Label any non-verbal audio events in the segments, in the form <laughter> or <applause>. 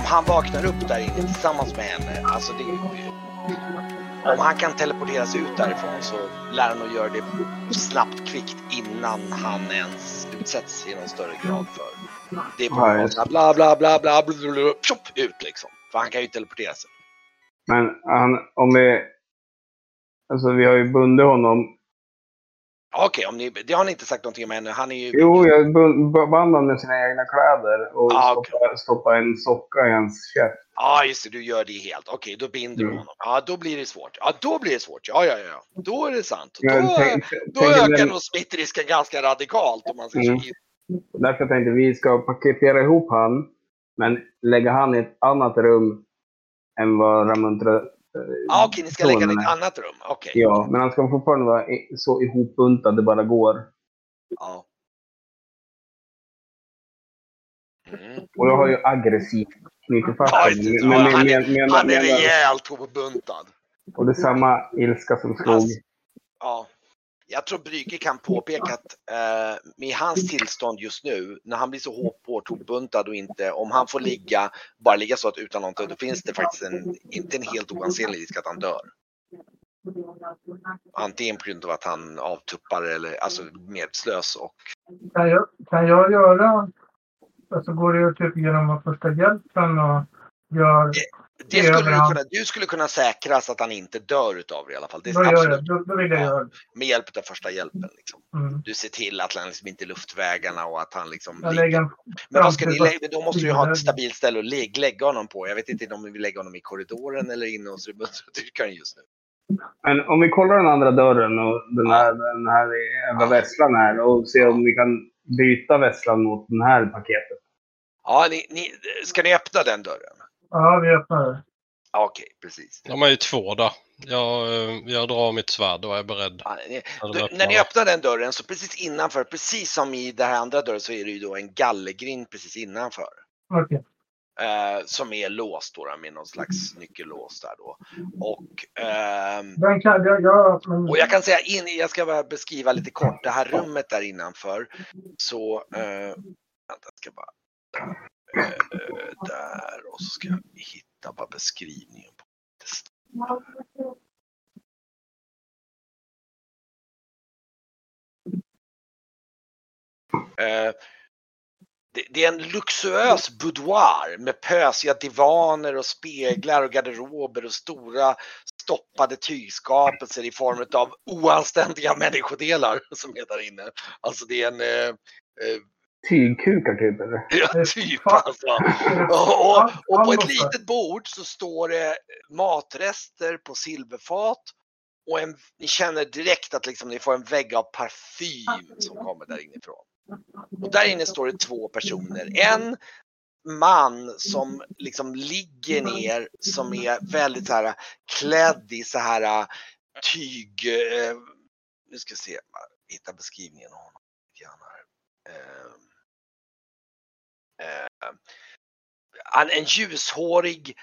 om han vaknar upp där inne tillsammans med henne, alltså det... Om han kan teleportera sig ut därifrån så lär han att göra det snabbt, kvickt innan han ens utsätts i någon större grad för... Det är bara bla bla bla bla bla bla, tjopp, ut liksom. För han kan ju teleportera sig. Men han, om vi... Alltså vi har ju bundit honom Okej, ni, det har ni inte sagt någonting om ännu. Han är ju... Jo, jag band honom med sina egna kläder och Ah, okej. stoppa, stoppa en socka i hans käft. Ja, just det, du gör det helt. Okej, då binder du Mm. honom. Ja, då blir det svårt. Ja, då blir det svårt. Ja, ja, ja. Då är det sant. Då, tänk- då tänk ökar den- nog smittrisken ganska radikalt om man ska Mm. Därför tänkte vi ska paketera ihop han, men lägga han i ett annat rum än vad Ramuntra... Ja, okej, ni ska lägga den i ett annat rum. Okej. Ja, men han ska fortfarande vara så ihopbuntad det bara går. Ja. Mm. Och jag har ju aggressivt knutit fast honom. Ja, han är- Han rejält hopbuntad. Och det är samma ilska som slog. Alltså, Ja. Jag tror Brygge kan påpeka att eh, med hans tillstånd just nu, när han blir så hårt hårt hopbuntad och inte, om han får ligga, bara ligga så att utan någonting, då finns det faktiskt en, inte en helt oansenlig risk att han dör. Antingen på grund av att han avtuppar eller alltså medslös och Kan jag, kan jag göra... Alltså går det typ genom första hjälpen och gör... det skulle du, kunna, du skulle kunna säkra så att han inte dör utav det i alla fall. Det Då är gör jag. absolut Då, då vill jag Ja. göra det. med hjälp av första hjälpen. Liksom. Mm. Du ser till att han liksom inte är luftvägarna och att han liksom Jag en Men vad ska ni lägga, då måste du ju ha ett stabilt ställe att lägga, lägga honom på. Jag vet inte om vi vill lägga honom i korridoren eller inne hos remunstradyrkaren just nu. Men om vi kollar den andra dörren och den här, den här jävla vässlan här och ser om vi kan byta vässlan mot den här paketet. Ja, ni, ni, ska ni öppna den dörren? Ja, vi öppnar det. Ja, Okej, precis. De är ju två där. Jag, eh, jag drar mitt svärd och är beredd. Ja, ni, då, öppnar. när ni öppnar den dörren så precis innanför, precis som i den här andra dörren så är det ju då en gallergrind precis innanför. Okej. Eh, som är låst då med någon slags nyckellås där då. Och ehm, Den kan jag... jag men, Och jag kan säga, in, jag ska bara beskriva lite kort det här rummet där innanför. Så, eh, vänta, jag ska bara, eh, Eh, där och så ska jag hitta bara beskrivningen. på eh, det. Det, är en luxuös boudoir med pösiga divaner och speglar och garderober och stora stoppade tygskapelser i form av oanständiga människodelar som är där inne. Alltså det är en eh, eh Tygkukar typ eller? <laughs> ja, typ alltså. Och, och, och på ett litet bord så står det matrester på silverfat och en, ni känner direkt att liksom ni får en vägg av parfym som kommer där inifrån. Och där inne står det två personer. En man som liksom ligger ner som är väldigt så här klädd i så här tyg. Eh, nu ska jag se, hitta beskrivningen av honom. lite grann här. Eh, eh, Eh, han- en ljushårig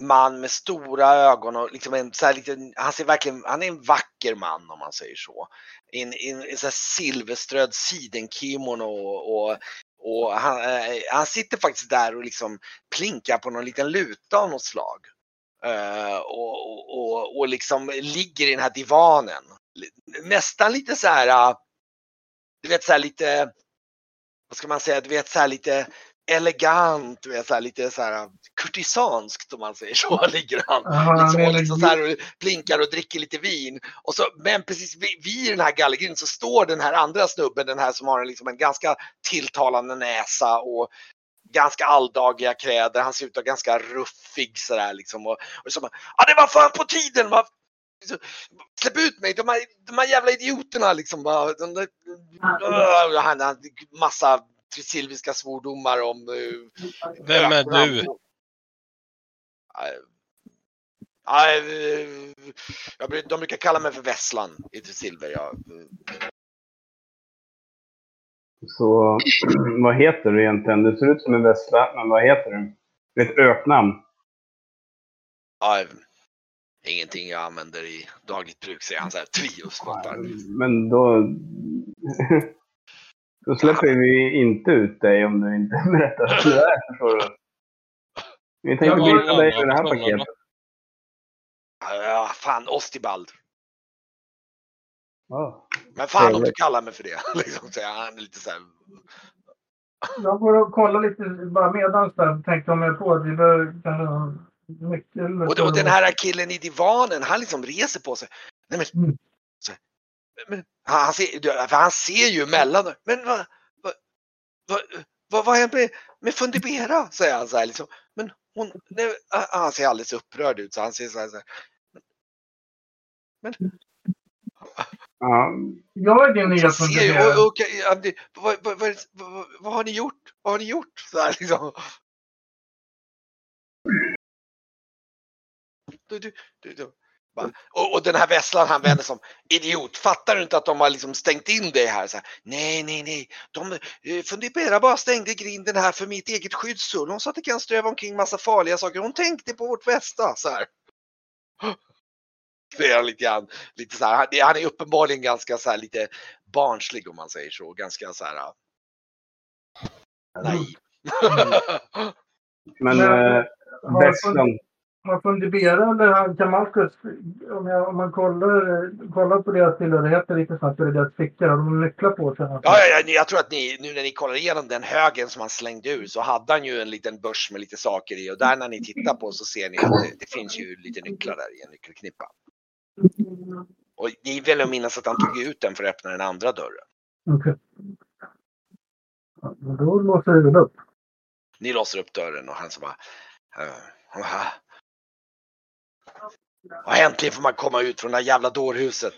man med stora ögon och liksom en så här liten, han ser verkligen, han är en vacker man om man säger så. En, en, en så här silverströdd sidenkimono och, och, och han, eh, han sitter faktiskt där och liksom plinkar på någon liten luta av något slag. Eh, och, och, och, och liksom ligger i den här divanen. Nästan lite så här, eh, du vet så här lite, vad ska man säga, du vet så här lite elegant, du vet så här lite så här kurtisanskt om man säger så, <laughs> ligger han. Aha, Liksom, och liksom så här och blinkar och dricker lite vin. Och så, men precis vid, vid den här gallergrinden så står den här andra snubben, den här som har en, liksom en ganska tilltalande näsa och ganska alldagliga kläder. Han ser ut att vara ganska ruffig sådär liksom. Och, och så bara, det var fan på tiden! Va? Släpp ut mig, de här, de här jävla idioterna liksom. Va? De Öh, han har massa trisilviska svordomar om uh, Vem är du? Bru- de brukar kalla mig för Vesslan i Silver. Jag, Så <clears throat> vad heter du egentligen? Du ser ut som en vässla, men vad heter du? Det är ett öknamn. ja, ingenting jag använder i dagligt bruk, säger han så här. Trios. Men då... <laughs> Då släpper vi inte ut dig om du inte <laughs> berättar hur det är, förstår du. Vi tänkte byta dig med det här paketet. Ja, fan, Ostibald. Ja. Men fan om du kallar mig för det. <laughs> Liksom, så han är lite så här, Jag går och kollar lite bara medans där. Tänkte om jag på att vi behöver kanske nyckel. och, och den här killen i divanen, han liksom reser på sig. Nej men, Mm. så, men han, ser, han ser ju emellan. Men vad, vad, vad, vad, vad är med, med Fundibera? Säger han så här liksom. Men hon, nej, han ser alldeles upprörd ut så han ser så här. Så här Ja, Jag är din nya och, och, det- vad, vad, vad, vad, vad har ni gjort? Vad har ni gjort? Så här, liksom. Du, du, du, Och, och den här vässlaren han vänder som idiot. Fattar du inte att de har liksom stängt in dig här? Så här nej, nej, nej. De eh, funderar bara stängde grinden här för mitt eget skyddssull. Hon sa att det kan ströva omkring massa farliga saker. Hon tänkte på vårt bästa. Så här. Det är lite grann. Lite så här, han, är uppenbarligen ganska så här lite barnslig om man säger så. Ganska så här ja, naiv. <laughs> men Men- äh, Har Har Fundibera eller han om, jag, om man kollar, kollar på deras tillhörigheter lite snabbt, eller deras fickor, har de nycklar på sig? Ja, ja, ja, jag tror att ni, nu när ni kollar igenom den högen som han slängde ur så hade han ju en liten börs med lite saker i och där när ni tittar på så ser ni att det, det finns ju lite nycklar där i en nyckelknippa. Och ni vill jag minnas att han tog ut den för att öppna den andra dörren. Okej. Ja, men då låser vi väl upp. Ni låser upp dörren och han så bara... Uh, uh, och äntligen får man komma ut från det här jävla dårhuset.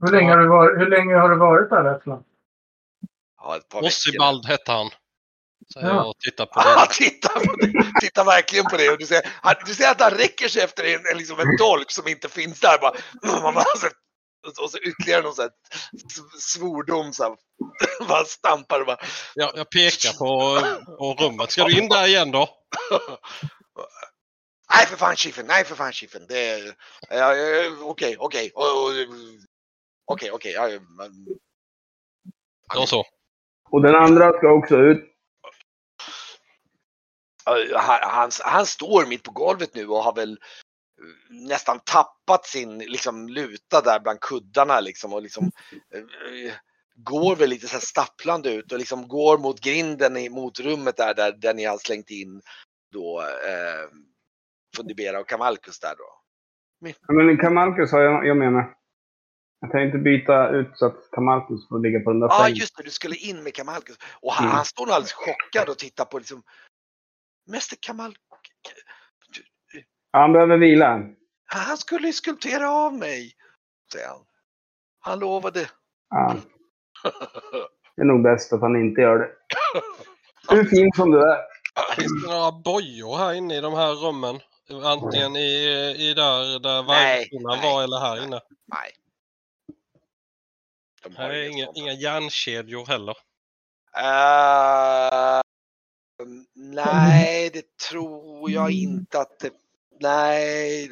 Hur länge har du varit, hur länge har du varit där Rädslan? Ja, ett par veckor. Ossibald hette han. Så Ja. jag tittar <laughs> på det. tittar, på det, tittar verkligen på det och du ser, han, du ser att han räcker sig efter en, en, liksom en dolk som inte finns där. Bara, man bara, så, och så ytterligare någon så här svordom så här, <laughs> bara stampar och bara. Jag, jag pekar på, på rummet. Ska du in där igen då? <laughs> Nej för fan chiffen, nej för fan chiffen. Okej, okej. Okej, okej. Då så. Och den andra ska också ut. Han, han, han står mitt på golvet nu och har väl eh, nästan tappat sin liksom, luta där bland kuddarna liksom och liksom eh, går väl lite så här stapplande ut och liksom går mot grinden i, mot rummet där, där, där ni har slängt in då eh, Fundibera och Kamalkus där då. Ja, Men Kamalkus har jag, jag menar. Jag inte byta ut så att Kamalkus får ligga på den där Ja ah, just det, du skulle in med Kamalkus. Och han, Mm. han står nog alldeles chockad och tittar på liksom Mäster Kamal, Ja, han behöver vila. han skulle skulptera av mig, säger han. Han lovade. Ja, det är nog bäst att han inte gör det. <laughs> Du är fin som du är. Finns det några bojor här inne i de här rummen? Antingen i, i där, där nej. var eller här inne. Nej. De Här är inga, inga järnkedjor heller. Eh, nej, det tror jag inte att det... Nej.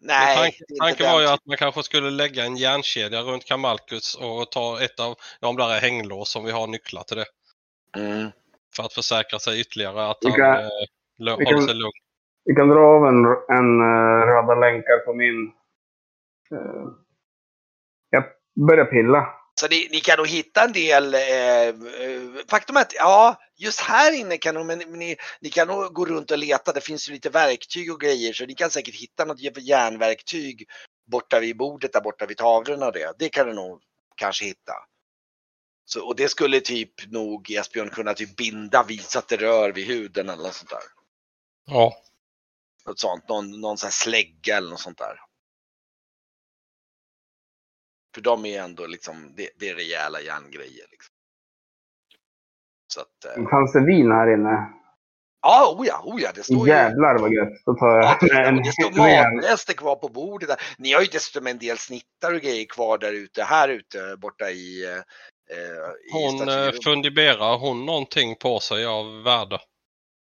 Nej. Tanken, tanken var ju att man kanske skulle lägga en järnkedja runt Kamalkus och ta ett av de där hänglås som vi har nycklar till det. Mm. För att försäkra sig ytterligare att Vi han kan- eh, lö- vi håller sig lugn. Vi kan dra av en, en uh, röda länkar på min... eh, jag börjar pilla. Så ni, ni kan nog hitta en del. Eh, eh, faktum är att ja, just här inne kan nog, men, ni, ni kan nog gå runt och leta. Det finns ju lite verktyg och grejer så ni kan säkert hitta något järnverktyg borta vid bordet där borta vid tavlorna och det. Det kan du nog kanske hitta. Så, och det skulle typ nog Esbjörn kunna typ binda vid så att det rör vid huden eller något sånt där. Ja. Något sånt, någon, någon sån här slägga eller något sånt där. För de är ändå liksom, det, det är rejäla järngrejer. Liksom. Så att, eh, Fanns det vin här inne? ja, oh ja, oh ja, det står ju. Jävlar vad gött. Då tar Ja, jag det, <laughs> en det står matrester kvar på bordet. Där. Ni har ju dessutom en del snittar och grejer kvar där ute, här ute borta i, eh, i Hon eh, funderar hon någonting på sig av värde?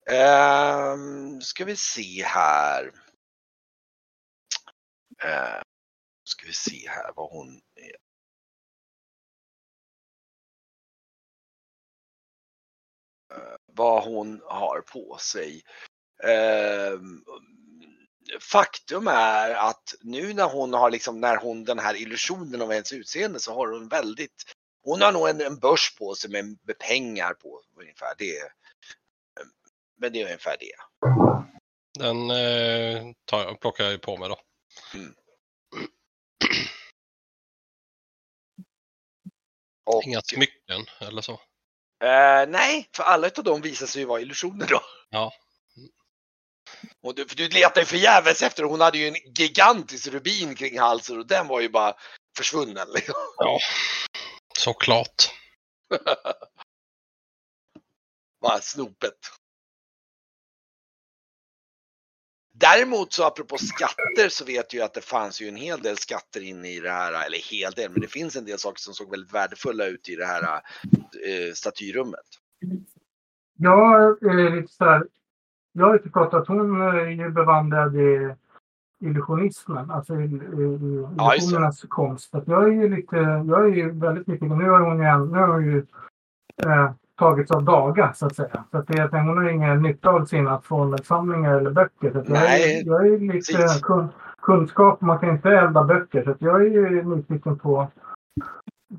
Um, ska vi se här. Uh, ska vi se här vad hon är. Uh, vad hon har på sig. Uh, faktum är att nu när hon har liksom, när hon den här illusionen av hennes utseende så har hon väldigt, hon har nog en, en börs på sig med, med pengar på ungefär. Det är, men det är ungefär det. Den eh, tar, jag- plockar jag ju på mig då. <clears throat> Och, Inga smycken eller så. eh, nej, för alla utav dem visar sig ju vara illusioner då. Ja. Och du, för du letar ju förgäves efter hon hade ju en gigantisk rubin kring halsen och den var ju bara försvunnen. Liksom. Ja, såklart. <laughs> Bara snopet. Däremot så apropå skatter så vet jag att det fanns ju en hel del skatter inne i det här, eller hel del, men det finns en del saker som såg väldigt värdefulla ut i det här eh, statyrummet. Jag är lite så här. Jag har inte pratat, hon är ju bevandrad i illusionismen, alltså i, i, i Ja, illusionernas konst. Att jag är ju lite, jag är ju väldigt mycket, nu har hon ju, nu har hon ju eh, tagits av daga så att säga. Så att det, är- hon har ingen nytta av sina formelsamlingar eller böcker. Så att jag, Nej, är, jag är lite precis. kun, kunskap, man kan inte elda böcker. Så att jag är ju nyfiken på,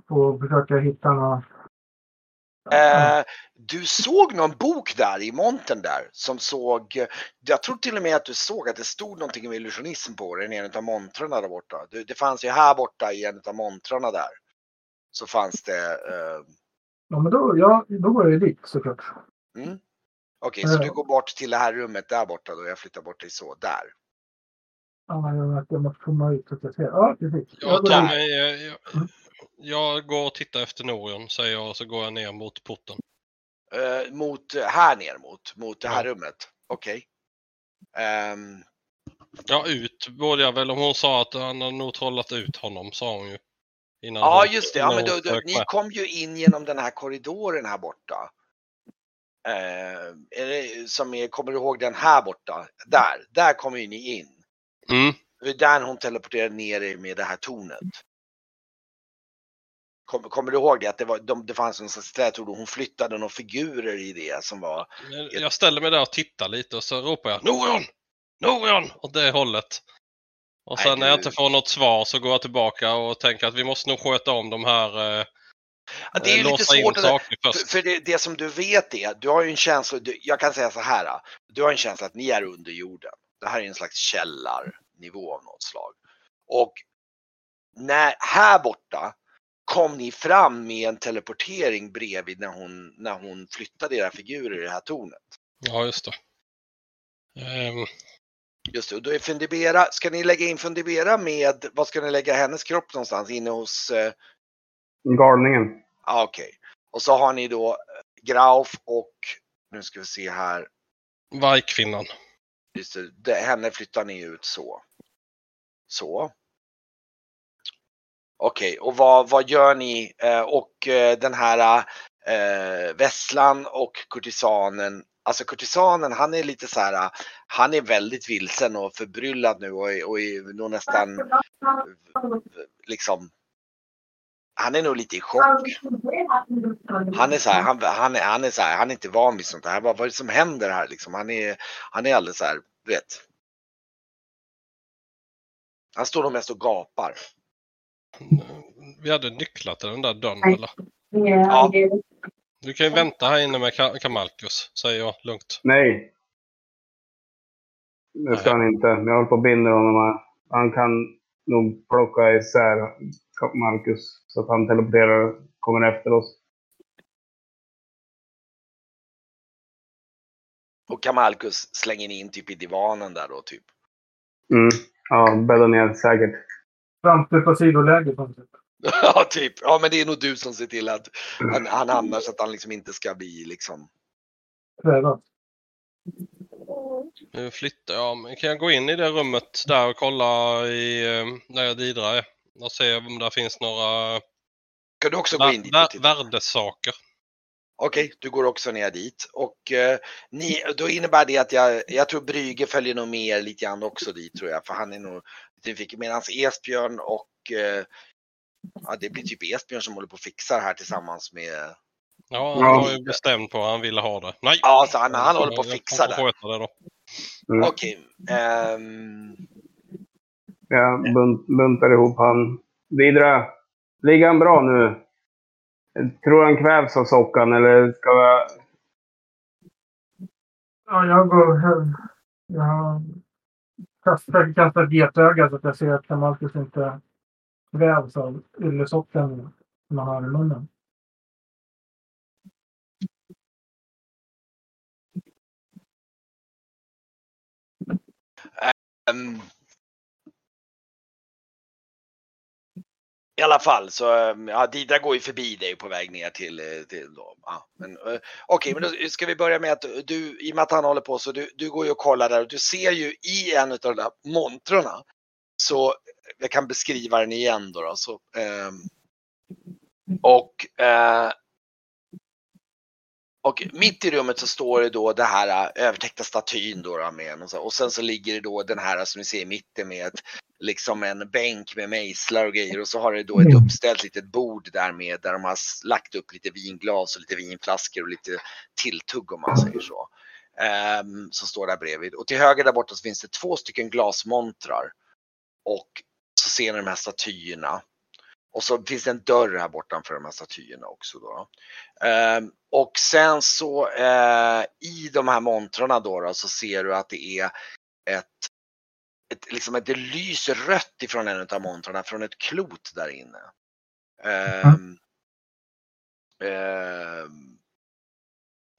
på att försöka hitta några Eh, du såg någon bok där i montern där som såg, jag tror till och med att du såg att det stod någonting om illusionism på den i en av montrarna där borta. Det, det fanns ju här borta i en av montrarna där. Så fanns det, eh, Ja, men då, ja, då går jag ju dit såklart. mm. okej så Ja. du går bort till det här rummet där borta då, jag flyttar bort dig så, där. Ja, jag, måste komma ut så att jag ser. Ja, precis. Jag, Jag jag, jag, jag går och tittar efter Norion säger jag och så går jag ner mot porten. Eh, mot, här ner mot, mot det här Ja. rummet. Okej. Ehm, Ja, ut borde jag väl. Om hon sa att han har nog trollat ut honom, sa hon ju. Innan ja hon- just det, ja, men då, då, ni kom ju in genom den här korridoren här borta. Eh, är det, som är, kommer du ihåg den här borta? Där, där kommer ju ni in. Mm. Det är där hon teleporterade ner er med det här tornet. Kommer, kommer du ihåg det? Att det, var, de, det fanns en sån trätorn och hon flyttade några figurer i det som var Jag ställer mig där och tittar lite och så ropar jag Norion! Norion! Åt det hållet. Och Nej, sen när jag inte får något svar så går jag tillbaka och tänker att vi måste nog sköta om de här, eh, Ja, det är ju lite svårt. För, för det, det som du vet är, du har ju en känsla, du, jag kan säga så här. Du har en känsla att ni är under jorden. Det här är en slags källarnivå av något slag. Och när, här borta kom ni fram med en teleportering bredvid när hon, när hon flyttade era figurer i det här tornet. Ja, just det. Ehm, Just det, och då är Fundibera, ska ni lägga in Fundibera med, vad ska ni lägga hennes kropp någonstans? Inne hos, eh, Galningen. ah, okej. Och så har ni då eh, Grauf och, nu ska vi se här, Vargkvinnan. Just det, det, henne flyttar ni ut så. Så. Okej, och vad, vad gör ni? Eh, och eh, den här eh, Vesslan och kurtisanen. Alltså kurtisanen, han är lite så här, han är väldigt vilsen och förbryllad nu och, är- och är nog nästan liksom, han är nog lite i chock. Han är så här, han, han, är, han är så här, han är inte van vid sånt här. Vad, vad är det som händer här liksom? Han är, han är alldeles så här, du vet. Han står nog mest och gapar. Vi hade nycklar till den där dörren eller? Ja. Du kan ju vänta här inne med Ka- Kamalkus, säger jag lugnt. Nej. Det ska han inte. Jag håller på att binda honom. här. Han kan nog plocka isär Marcus så att han teleporterar och kommer efter oss. Och Kamalkus slänger ni in typ i divanen där då typ. Mm. Ja, bädda ner säkert. Framstupa sidoläge på något sätt. <laughs> Ja, typ. Ja, men det är nog du som ser till att han, han hamnar så att han liksom inte ska bli liksom. Prövat. Nu flyttar jag. Men kan jag gå in i det rummet där och kolla i, eh, där Didra är? Och se om det finns några Ska du också gå in dit? vär, och titta? värdesaker. Okej, du går också ner dit. Och eh, ni, då innebär det att jag, jag tror Brygge följer nog med er lite grann också dit tror jag. För han är nog nyfiken. Medan Esbjörn och eh, ja, det blir typ Esbjörn som håller på och fixar här tillsammans med Ja, han Ja. var ju bestämd på hur han ville ha det. Nej! Ja, så han, han håller på att Jag fixa får det. Mm. Okej. ehm, Jag bunt, buntar ihop han. Vidare. Ligger han bra nu? Tror han kvävs av sockan eller ska vi... Ja, jag går... Jag kastar, kastar ett getöga så att jag ser att Kamalkus inte kvävs av yllesocken som har i munnen. Um, I alla fall så, ehm, ja Didra går ju förbi dig på väg ner till, eh, till då. Ja, men, eh, Okej, men då ska vi börja med att du, i och med att han håller på så, du, du går ju och kollar där och du ser ju i en av de där montrarna. Så jag kan beskriva den igen då. då så, ehm, och eh, och mitt i rummet så står det då det här äh, övertäckta statyn då, då med och, så, och sen så ligger det då den här som ni ser i mitten med ett, liksom en bänk med mejslar och grejer och så har det då ett uppställt litet bord där med där de har lagt upp lite vinglas och lite vinflaskor och lite tilltugg om man säger så. Ehm, som står där bredvid och till höger där borta så finns det två stycken glasmontrar. Och ser ni de här statyerna. Och så finns det en dörr här bortanför de här statyerna också. Då. Ehm, och sen så eh, i de här montrarna då, då så ser du att det är ett, ett liksom ett, det lyser rött ifrån en av montrarna från ett klot där inne. Ehm,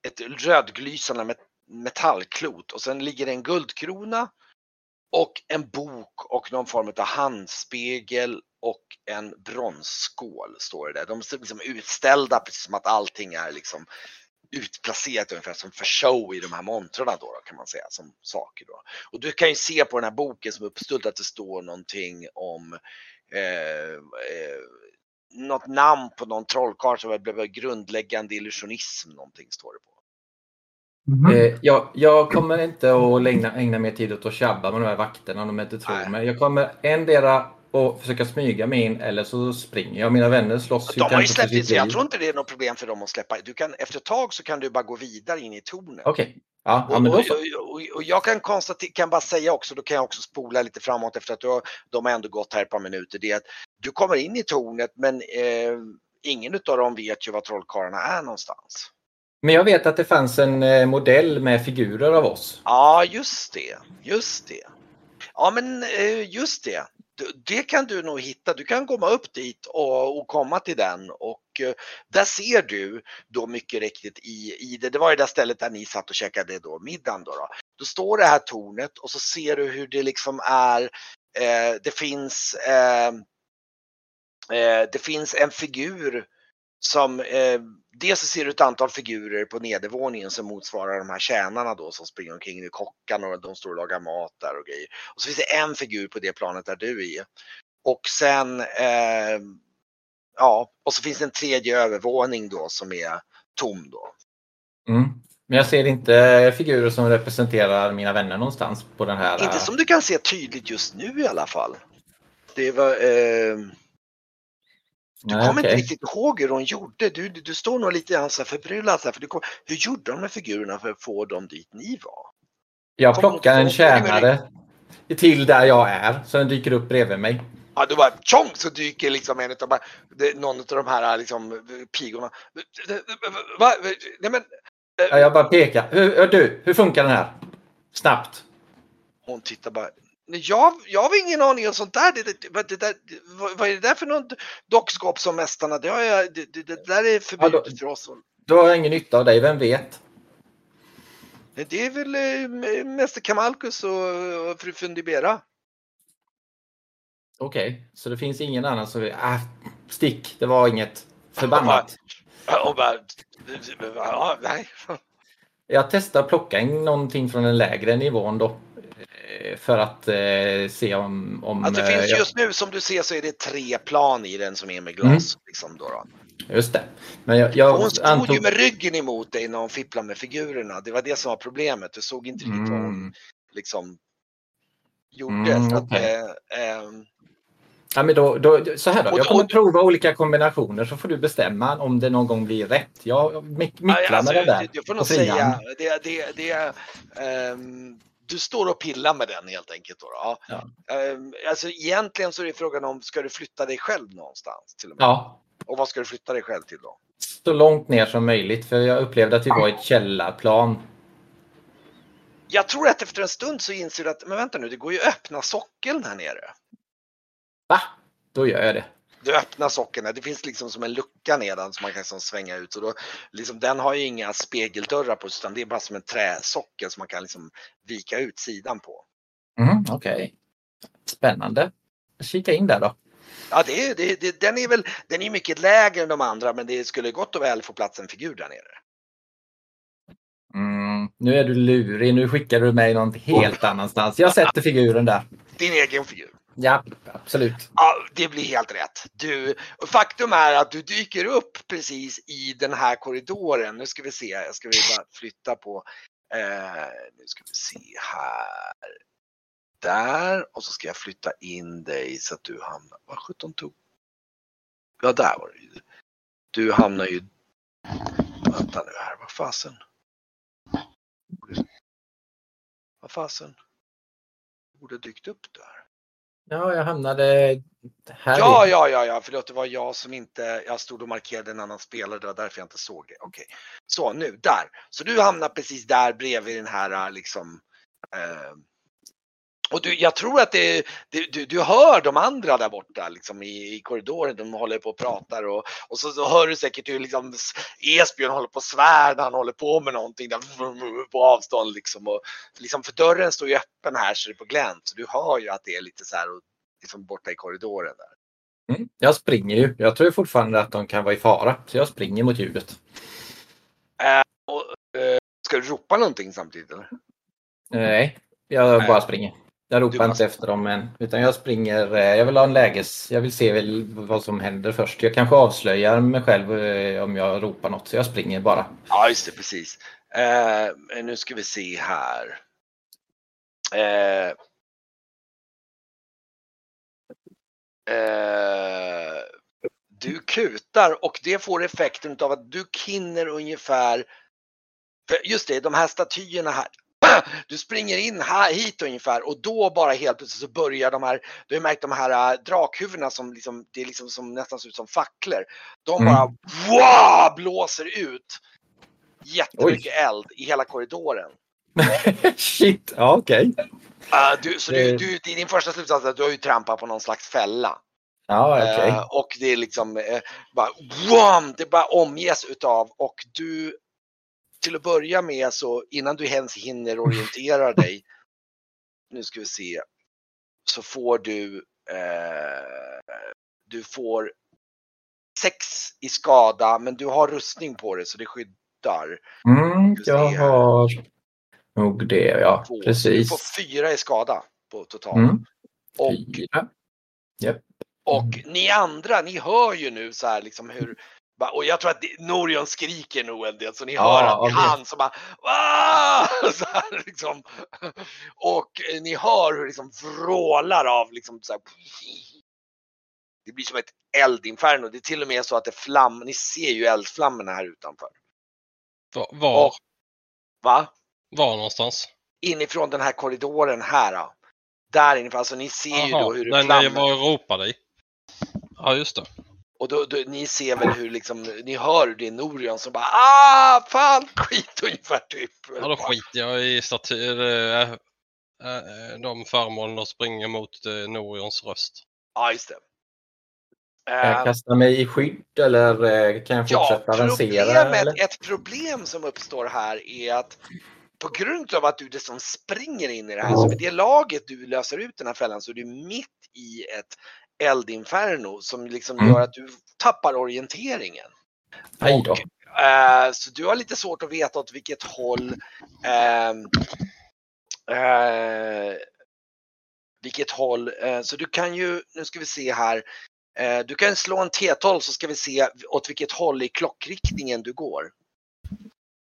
ett rödglysande met- metallklot och sen ligger det en guldkrona och en bok och någon form av handspegel och en bronsskål står det där. De är liksom utställda precis som att allting är liksom utplacerat ungefär som för show i de här montrarna då, då kan man säga som saker då. Och du kan ju se på den här boken som är uppställd att det står någonting om eh, eh, något namn på någon trollkarl som blev grundläggande illusionism någonting står det på. Eh, jag, jag kommer inte att ägna, ägna mer tid åt att tjabba med de här vakterna om de inte tror mig. Jag kommer endera att försöka smyga mig in eller så springer jag. Mina vänner slåss De har ju släppt in så jag tror inte det är något problem för dem att släppa. Du kan, efter ett tag så kan du bara gå vidare in i tornet. Okej. Ja, ja, Och, men och, då så. och, och, och jag kan konstatera, kan bara säga också, då kan jag också spola lite framåt efter att du har, de har ändå gått här ett par minuter. Det är att du kommer in i tornet men eh, ingen av dem vet ju var trollkarlarna är någonstans. Men jag vet att det fanns en eh, modell med figurer av oss. Ja, just det, just det. Ja, men eh, just det. Det kan du nog hitta. Du kan komma upp dit och, och komma till den och eh, där ser du då mycket riktigt i, i det. Det var ju det där stället där ni satt och käkade då middagen då. Då, då står det här tornet och så ser du hur det liksom är. Eh, det finns eh, eh, det finns en figur som eh, dels så ser du ett antal figurer på nedervåningen som motsvarar de här tjänarna då som springer omkring i kockarna och de står och lagar mat där och grejer. Och så finns det en figur på det planet där du är. Och sen, eh, ja, och så finns det en tredje övervåning då som är tom då. Mm. Men jag ser inte figurer som representerar mina vänner någonstans på den här. Inte eh, som du kan se tydligt just nu i alla fall. Det var, eh, du nej, kommer okej. inte riktigt ihåg hur de gjorde. Du, du, du står nog lite grann förbryllad. För du kom, hur gjorde de med figurerna för att få dem dit ni var? Jag plockar en tjänare till där jag är. Så den dyker upp bredvid mig. Ja, då bara tjong så dyker liksom en utav, någon av de här liksom pigorna. Va? Nej men. Ja, jag bara pekar. Hur, du, hur funkar den här? Snabbt. Hon tittar bara. "Nej, Jag, jag har ingen aning om sånt där. Det, det, där vad, vad är det där för något dockskåp som mästarna? Det, har jag, det, det, det där är förbjudet Ja, då- för oss. Då har jag ingen nytta av dig, vem vet? Det är väl eh, Mäster Kamalkus och, och fru Fundibera. Okej, så det finns ingen annan som... Äh, stick, det var inget. Förbannat. Och bara, ja, nej. Jag testar att plocka in någonting från den lägre nivån då. För att eh, se om... om Att det eh, finns jag- just nu som du ser så är det tre plan i den som är med glas. Liksom då då. Just det. Men jag, jag Hon stod antog... ju med ryggen emot dig när hon fipplade med figurerna. Det var det som var problemet. Du såg inte riktigt vad hon Mm. liksom gjorde. Mm, så att, eh, ehm, Ja, men då, då, så här då, jag kommer prova olika kombinationer så får du bestämma om det någon gång blir rätt. Jag mick- micklar Alltså, med det där. Jag får nog säga, det, det, det, ehm, du står och pillar med den helt enkelt. Då, då. Ja. Ehm, alltså egentligen så är det frågan om, ska du flytta dig själv någonstans? Till och, med? Ja, och vad ska du flytta dig själv till då? så långt ner som möjligt för jag upplevde att vi var i ett källarplan. Jag tror att efter en stund så inser du att, men vänta nu, det går ju att öppna sockeln här nere. Va? Då gör jag det. Du öppnar sockeln, här. det finns liksom som en lucka nedan som man kan liksom svänga ut. Så då, liksom, den har ju inga spegeldörrar på utan det är bara som en träsockel som man kan liksom vika ut sidan på. Mm, Okej. Spännande. Kika in där då. Ja, det, det, det, den är väl den är mycket lägre än de andra men det skulle gott och väl få plats en figur där nere. Mm, nu är du lurig. Nu skickar du mig någon helt annanstans. Jag sätter figuren där. Din egen figur. Ja, absolut. Ja, det blir helt rätt. Du, faktum är att du dyker upp precis i den här korridoren. Nu ska vi se, jag ska vi bara flytta på. Eh, nu ska vi se här. Där och så ska jag flytta in dig så att du hamnar, vad sjutton tog? Ja, där var det ju. Du hamnar ju, vänta nu här, vad fasen? Vad fasen? Borde dykt upp där. Ja, jag hamnade här. Ja, ja, ja, ja, förlåt, det var jag som inte, jag stod och markerade en annan spelare, det var därför jag inte såg det. Okej, så nu, där. Så du hamnar precis där bredvid den här liksom, eh, och du, jag tror att det, det, du, du hör de andra där borta liksom i, i korridoren, de håller på och pratar och, och så, så hör du säkert hur liksom Esbjörn håller på och svär när han håller på med någonting där på avstånd liksom. Och liksom för dörren står ju öppen här så det är på glänt, så du hör ju att det är lite så här liksom borta i korridoren där. Mm, jag springer ju. Jag tror fortfarande att de kan vara i fara. Så jag springer mot ljudet. Och, eh, ska du ropa någonting samtidigt eller? Nej, jag Nej. bara springer. Jag ropar inte efter dem än. Utan jag springer. eh, Jag vill ha en läges... Jag vill se väl vad som händer först. Jag kanske avslöjar mig själv eh, om jag ropar något. Så jag springer bara. Ja, just det, precis. Eh, nu ska vi se här. Eh, eh, du kutar och det får effekten av att du hinner ungefär, just det, de här statyerna här. <clears throat> Du springer in här, hit ungefär och då bara helt plötsligt så börjar de här, du har märkt de här äh, drakhuvudena som liksom, det är liksom som, nästan ser ut som facklor. De Mm. bara wow, blåser ut jättemycket eld i hela korridoren. <laughs> Shit, ja okej. Uh, du, så du, du, din första slutsats är att du har ju trampat på någon slags fälla. Ja, okej. Eh, och det är liksom eh, bara wham, det bara omges utav och du till att börja med så innan du ens hinner orientera <laughs> dig. Nu ska vi se. Så får du eh, du får sex i skada men du har rustning på dig så det skyddar. Mm, jag har nog det, ja. Du Precis. får fyra i skada på totalt. Mm, Och fyra. Och ni andra, ni hör ju nu så här liksom hur och jag tror att Norion skriker nog en del så ni hör att det är han som bara <laughs> så här, liksom. Och eh, ni hör hur det liksom vrålar av liksom så här, <laughs> Det blir som ett eldinferno. Det är till och med så att det flam, ni ser ju eldflammorna här utanför. Va- Var, Och- Va? var någonstans? Inifrån den här korridoren här. Då. Där inifrån, alltså ni ser ju Jaha, då hur det flammar. jag var och ropade i. Ja, just det. Och då, då, ni ser väl hur liksom, ni hör hur det är Norion som bara ah fan <laughs> skit ungefär typ. Ja, då skiter jag i statyer, äh, äh, de föremålen och springer mot äh, Norions röst. Ja just det. Jag Eh, kasta mig i skydd eller eh, kan jag ja, fortsätta avancera? problemet, Eller? ett problem som uppstår här är att på grund av att du dessutom springer in i det här, så med det laget du löser ut den här fällan så är du mitt i ett eldinferno som liksom Mm. gör att du tappar orienteringen. Aj då. Eh, så du har lite svårt att veta åt vilket håll ehm, eh, vilket håll, eh, så du kan ju, nu ska vi se här, eh, du kan slå en T12 så ska vi se åt vilket håll i klockriktningen du går.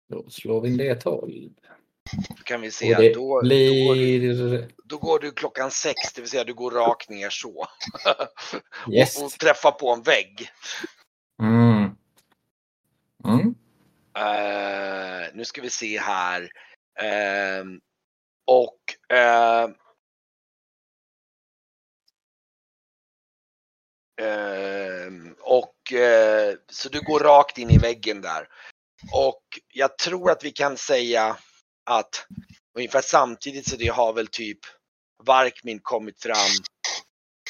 Då slår vi en D12. Då kan vi se. Det Då, då, går du, blir... då går du klockan sex, det vill säga du går rakt ner så. <laughs> Yes. och, och träffar på en vägg. Mm. Mm. Eh, nu ska vi se här. Ehm, och ehm, och eh, så du går rakt in i väggen där. Och jag tror att vi kan säga att ungefär samtidigt så det har väl typ Varkmin kommit fram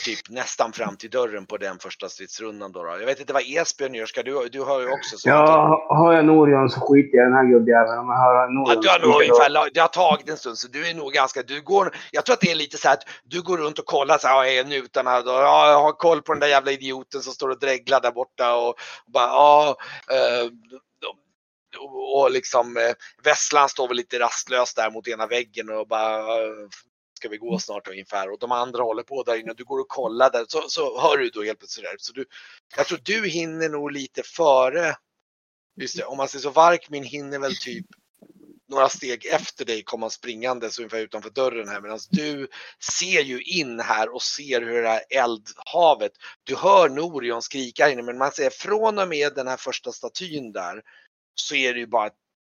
typ nästan fram till dörren på den första stridsrundan då. då. Jag vet inte vad Esbjörn gör, ska du, du har ju också så. Ja, har jag Norion så skiter jag i den här gubbjäveln. Om jag Ja, Norion du har nog ungefär, det har tagit en stund så du är nog ganska, du går, jag tror att det är lite så här att du går runt och kollar så här, ja, är nutarna då, ja, jag har koll på den där jävla idioten som står och dreglar där borta och, och bara, ja, eh, och, och liksom eh, Vesslan står väl lite rastlös där mot ena väggen och bara, ska vi gå snart ungefär och de andra håller på där inne. Du går och kollar där så, så hör du då helt plötsligt där. Så du, jag tror du hinner nog lite före. Just det, om man säger så Varkmin hinner väl typ några steg efter dig komma springandes ungefär utanför dörren här medan du ser ju in här och ser hur det här eldhavet. Du hör Norion skrika här inne men man säger från och med den här första statyn där så är det ju bara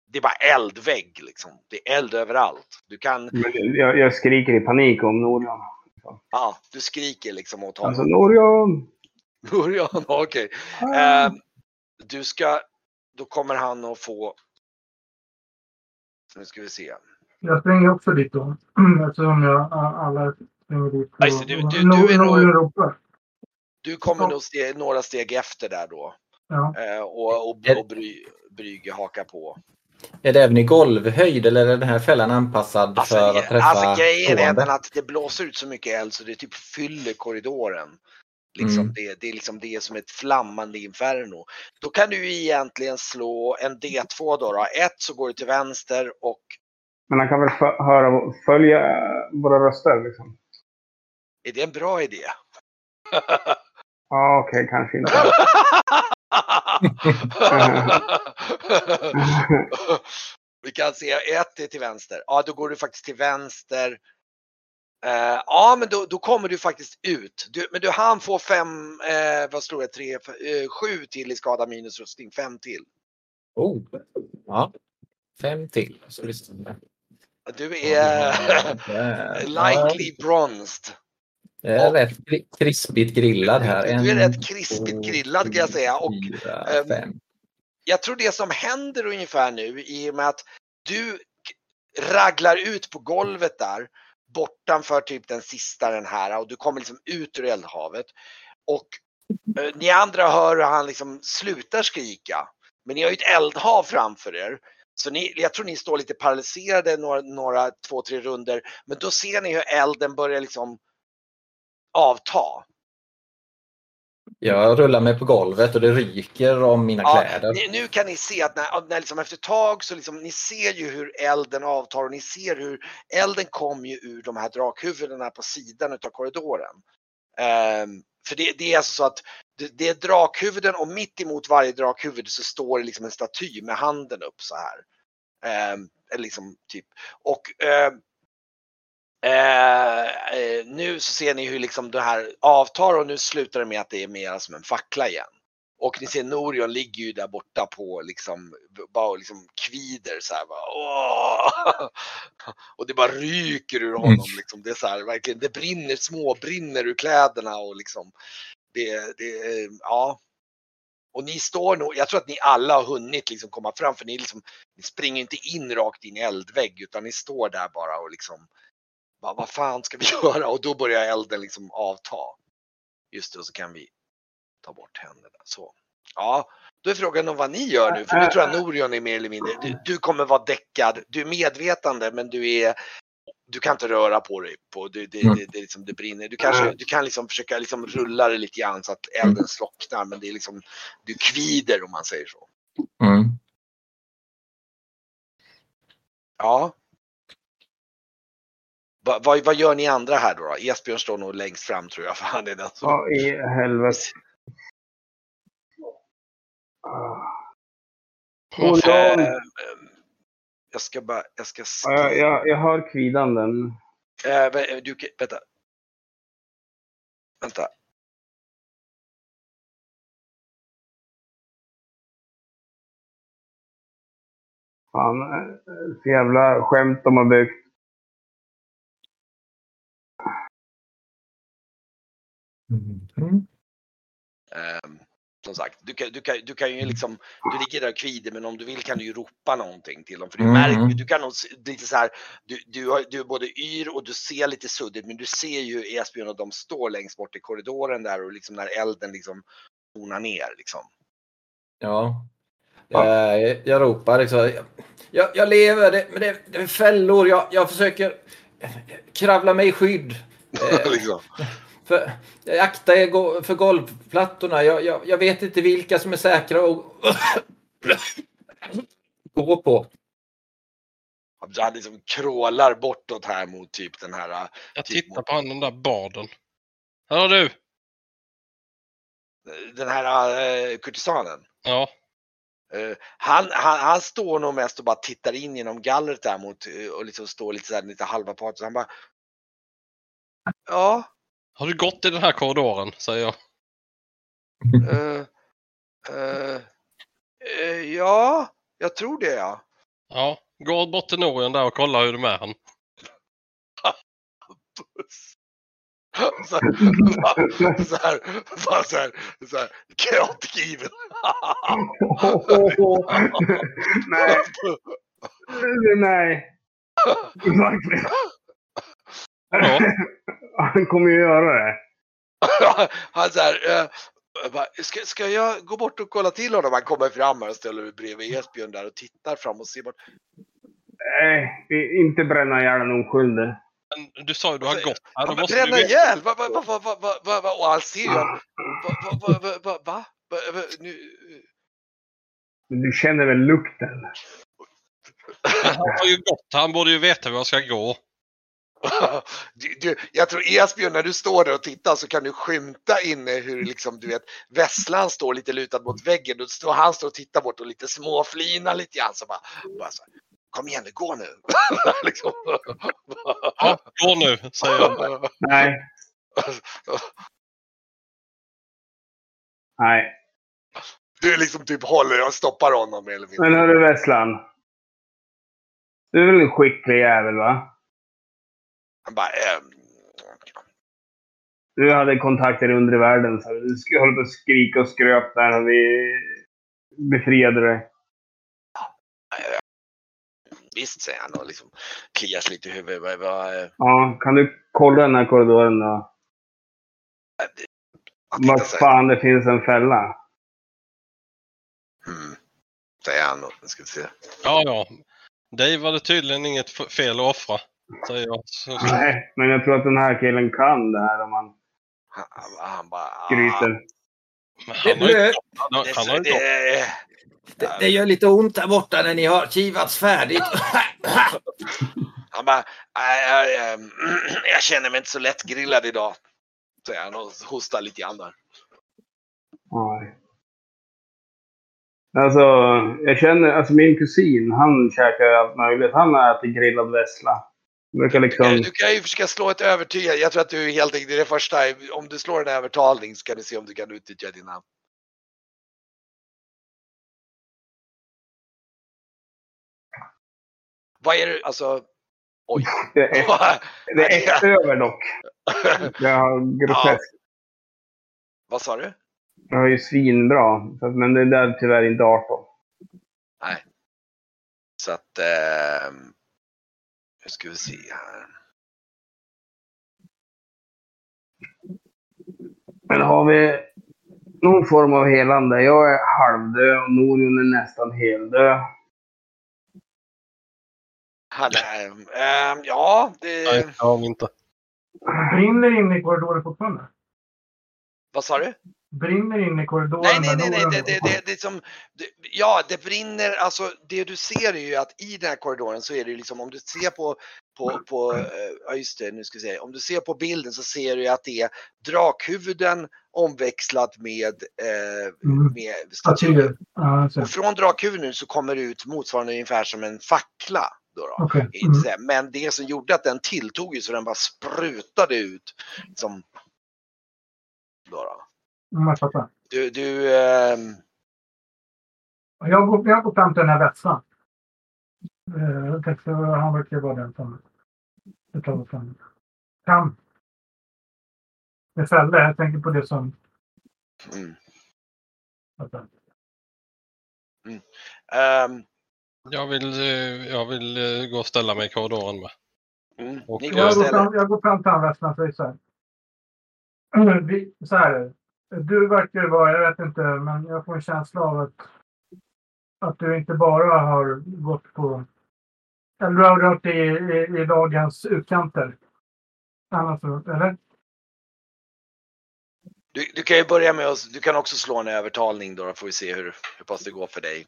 det är bara eldvägg liksom. Det är eld överallt. Du kan, Men jag, jag skriker i panik om Norion. ja, du skriker liksom åt honom. Alltså Norion! Norion, <laughs> okej. Ah. Eh, du ska, då kommer han att få, nu ska vi se. Jag springer också dit då. <clears throat> Eftersom jag, alla springer dit. Just det, du- du- du är nog-. Du kommer nog ste, några steg efter där då. Ja. Eh, och och, och bry, Brygge hakar på. Är det även i golvhöjd eller är den här fällan anpassad Alltså, för att träffa alltså grejen är den att det blåser ut så mycket eld så det typ fyller korridoren. Liksom Mm. det, det är liksom det är som ett flammande inferno. Då kan du ju egentligen slå en D2 då. då. Ett så går du till vänster och Men han kan väl höra, följa våra röster liksom? är det en bra idé? <laughs> Ja, okej, kanske inte. <laughs> <laughs> Vi kan se ett är till vänster. Ja, då går du faktiskt till vänster. Eh, ja, men då, då kommer du faktiskt ut. Du, men du han får fem, eh, vad står det, tre, eh, sju till i skada minus rustning. Fem till. Oh. Ja. Fem till. Så lyssnar. Du är <laughs> lightly bronzed. Jag är rätt kri- krispigt grillad här. Du är En, rätt krispigt grillad kan jag säga. Och fyra, ehm, jag tror det som händer ungefär nu i och med att du raglar ut på golvet där bortanför typ den sista den här och du kommer liksom ut ur eldhavet. Och eh, ni andra hör hur han liksom slutar skrika. Men ni har ju ett eldhav framför er. Så ni, jag tror ni står lite paralyserade några, några två, tre runder. Men då ser ni hur elden börjar liksom avta. Jag rullar mig på golvet och det ryker om mina Ja, kläder. nu kan ni se att när, när liksom efter ett tag så liksom, ni ser ju hur elden avtar och ni ser hur elden kommer ju ur de här drakhuvudena på sidan utav korridoren. Ehm, för det, det är alltså så att det, det är drakhuvuden och mitt emot varje drakhuvud så står det liksom en staty med handen upp så här. Eller liksom typ. Och ehm, eh, eh, nu så ser ni hur liksom det här avtar och nu slutar det med att det är mer som en fackla igen. Och ni ser Norion ligger ju där borta på liksom, bara liksom kvider så här. Bara, Åh! <laughs> Och det bara ryker ur honom liksom. Det är så här, verkligen, det brinner, småbrinner ur kläderna och liksom. Det, det, ja. Och ni står nog, jag tror att ni alla har hunnit liksom komma fram för ni liksom, ni springer inte in rakt in i eldvägg utan ni står där bara och liksom, bara, vad fan ska vi <laughs> göra? Och då börjar elden liksom avta. Just det, och så kan vi ta bort händerna. Så. Ja, då är frågan om vad ni gör nu, för nu tror jag Norion är mer eller mindre, du, du kommer vara däckad, du är medvetande men du är du kan inte röra på dig. På, det, det, Mm. det, det, liksom, det brinner. Du, kanske, du kan liksom försöka liksom rulla det lite grann så att elden slocknar men det är liksom, du kvider om man säger så. Mm. Ja. Va, vad, vad gör ni andra här då? då? Esbjörn står nog längst fram tror jag, för han är den som... Ja, i helvete. Ah. Eh, Norion! Jag ska bara, jag ska Ja, Jag, jag, jag hör kvidanden. Eh, vä- du, kan- vänta. Vänta. Fan, eh, så jävla skämt de har byggt. Mm. Ehm, som sagt, du kan, du, kan, du kan ju liksom, du ligger där och kvider men om du vill kan du ju ropa någonting till dem. För du Mm. märker ju, du kan nog lite så här, du, du, har, du är både yr och du ser lite suddigt men du ser ju Esbjörn och de står längst bort i korridoren där och liksom när elden liksom tonar ner liksom. Ja. Ja. Eh, Jag ropar liksom. Jag, jag, jag lever, det, men det, det är fällor. Jag, jag försöker kravla mig i skydd. <laughs> Eh, liksom. För, jag aktar er go- för golvplattorna. Jag, jag, jag vet inte vilka som är säkra att <coughs> gå på. Han liksom krålar bortåt här mot typ den här, äh, Jag Typ tittar mot- på han den där barden. Hör du? den här äh, kurtisanen. Ja. Eh, han, han, han står nog mest och bara tittar in genom gallret där mot eh, och liksom står lite så här lite halva part. Så han bara. Ja, Har du gått i den här korridoren? Säger jag. <laughs> eh, eh, eh, ja, jag tror det ja. Ja. Gå bort till Norian där och kolla hur det är med han. Så, <laughs> så här, bara så här, så här, chaotic evil. <laughs> nej, nej. Verkligen. Ja. <laughs> Han kommer ju göra det. <laughs> Han så här, eh, bara, ska, ska jag gå bort och kolla till honom? Han kommer fram och ställer sig bredvid Esbjörn där och tittar fram och ser bort. Nej, vi- inte bränna ihjäl en oskyldig. Men du sa ju du har gått här. Han du bränna ihjäl! Va, va, va, va, va, va, va? Och han ser ju han. Va, va, va, va, va, va? Va, va, nu, Men du känner väl lukten? Han har ju gått. Han borde ju veta var jag ska gå. <laughs> du, du, jag tror Esbjörn, när du står där och tittar så kan du skymta inne hur liksom, du vet, Vesslan står lite lutad mot väggen. Då står han står och tittar bort och lite småflinar lite grann. Så bara, bara så Kom igen nu, gå nu! <laughs> liksom. Ja, gå nu, säger jag. Nej, nej. Du liksom typ håller och stoppar honom eller mindre. Men hörru Vesslan. Du är väl en skicklig jävel va? Han bara, ehm, Du hade kontakter i undre världen så du skulle hålla på och skrika och skröp när vi befriade dig. visst säger han och liksom kliar sig lite i huvudet. Eh, Ja, kan du kolla den här korridoren då? Vad fan, det finns en fälla. hmm, säger han och ska vi se. Ja, ja. Dig var det tydligen inget fel att offra. Säger jag. Nej, men jag tror att den här killen kan det här om man Han, han, han bara, ah, skryter. han har ju, det, han har, det, han har ju det, det, gör lite ont där borta när ni har kivats färdigt. <laughs> han bara, "Nej, jag, ehm, <clears throat> jag känner mig inte så lätt grillad idag. Säger han och hostar lite grann där. Nej. Alltså, jag känner, alltså min kusin, han käkar allt möjligt. Han har ätit grillad vessla. Du kan, liksom... du kan ju försöka slå ett övertygande. Jag tror att du helt enkelt, det är det första, om du slår en övertalning så kan du se om du kan utnyttja dina Vad är det, alltså, oj. <laughs> Det är, <laughs> det är ett över dock. <laughs> Jag har groteskt. Vad sa du? Jag har ju svinbra. Men det är tyvärr inte 18. Så att, eh, nu ska vi se här. Men har vi någon form av helande? Jag är halvdöd och Norion är nästan heldöd. Han är, eh, ja, det, Nej, det har inte. Det brinner inne i korridoren fortfarande. vad sa du? Brinner inne i korridoren. Nej, nej, nej, nej, det, det, det, det är som, ja, det brinner, alltså det du ser är ju att i den här korridoren så är det liksom om du ser på, på, på, eh, ja just det, nu ska vi se, om du ser på bilden så ser du ju att det är drakhuvuden omväxlat med, eh, Mm. med statyer. Och från drakhuvuden så kommer det ut motsvarande ungefär som en fackla. Då då. Inte Mm. Men det som gjorde att den tilltog ju så den bara sprutade ut. Som, då då. Mm, jag fattar. Du, du ehm, Jag går, jag går fram till den här vässan. Eh, han verkar vara den som jag tar fram. Kan. Med fällor. Jag tänker på det som... mm. Vänta. Ehm, Jag vill, eh, jag vill eh, gå och ställa mig i korridoren med. mm. Och Jag går, fram, jag går fram till han vässan och säger så här. Mm, <clears throat> vi- Så här är det. Du verkar vara, jag vet inte, men jag får en känsla av att, att du inte bara har gått på... Eller du har rört i, i, i lagens utkanter. Annars, eller? Du, du kan ju börja med att, du kan också slå en övertalning då, då får vi se hur, hur pass det går för dig.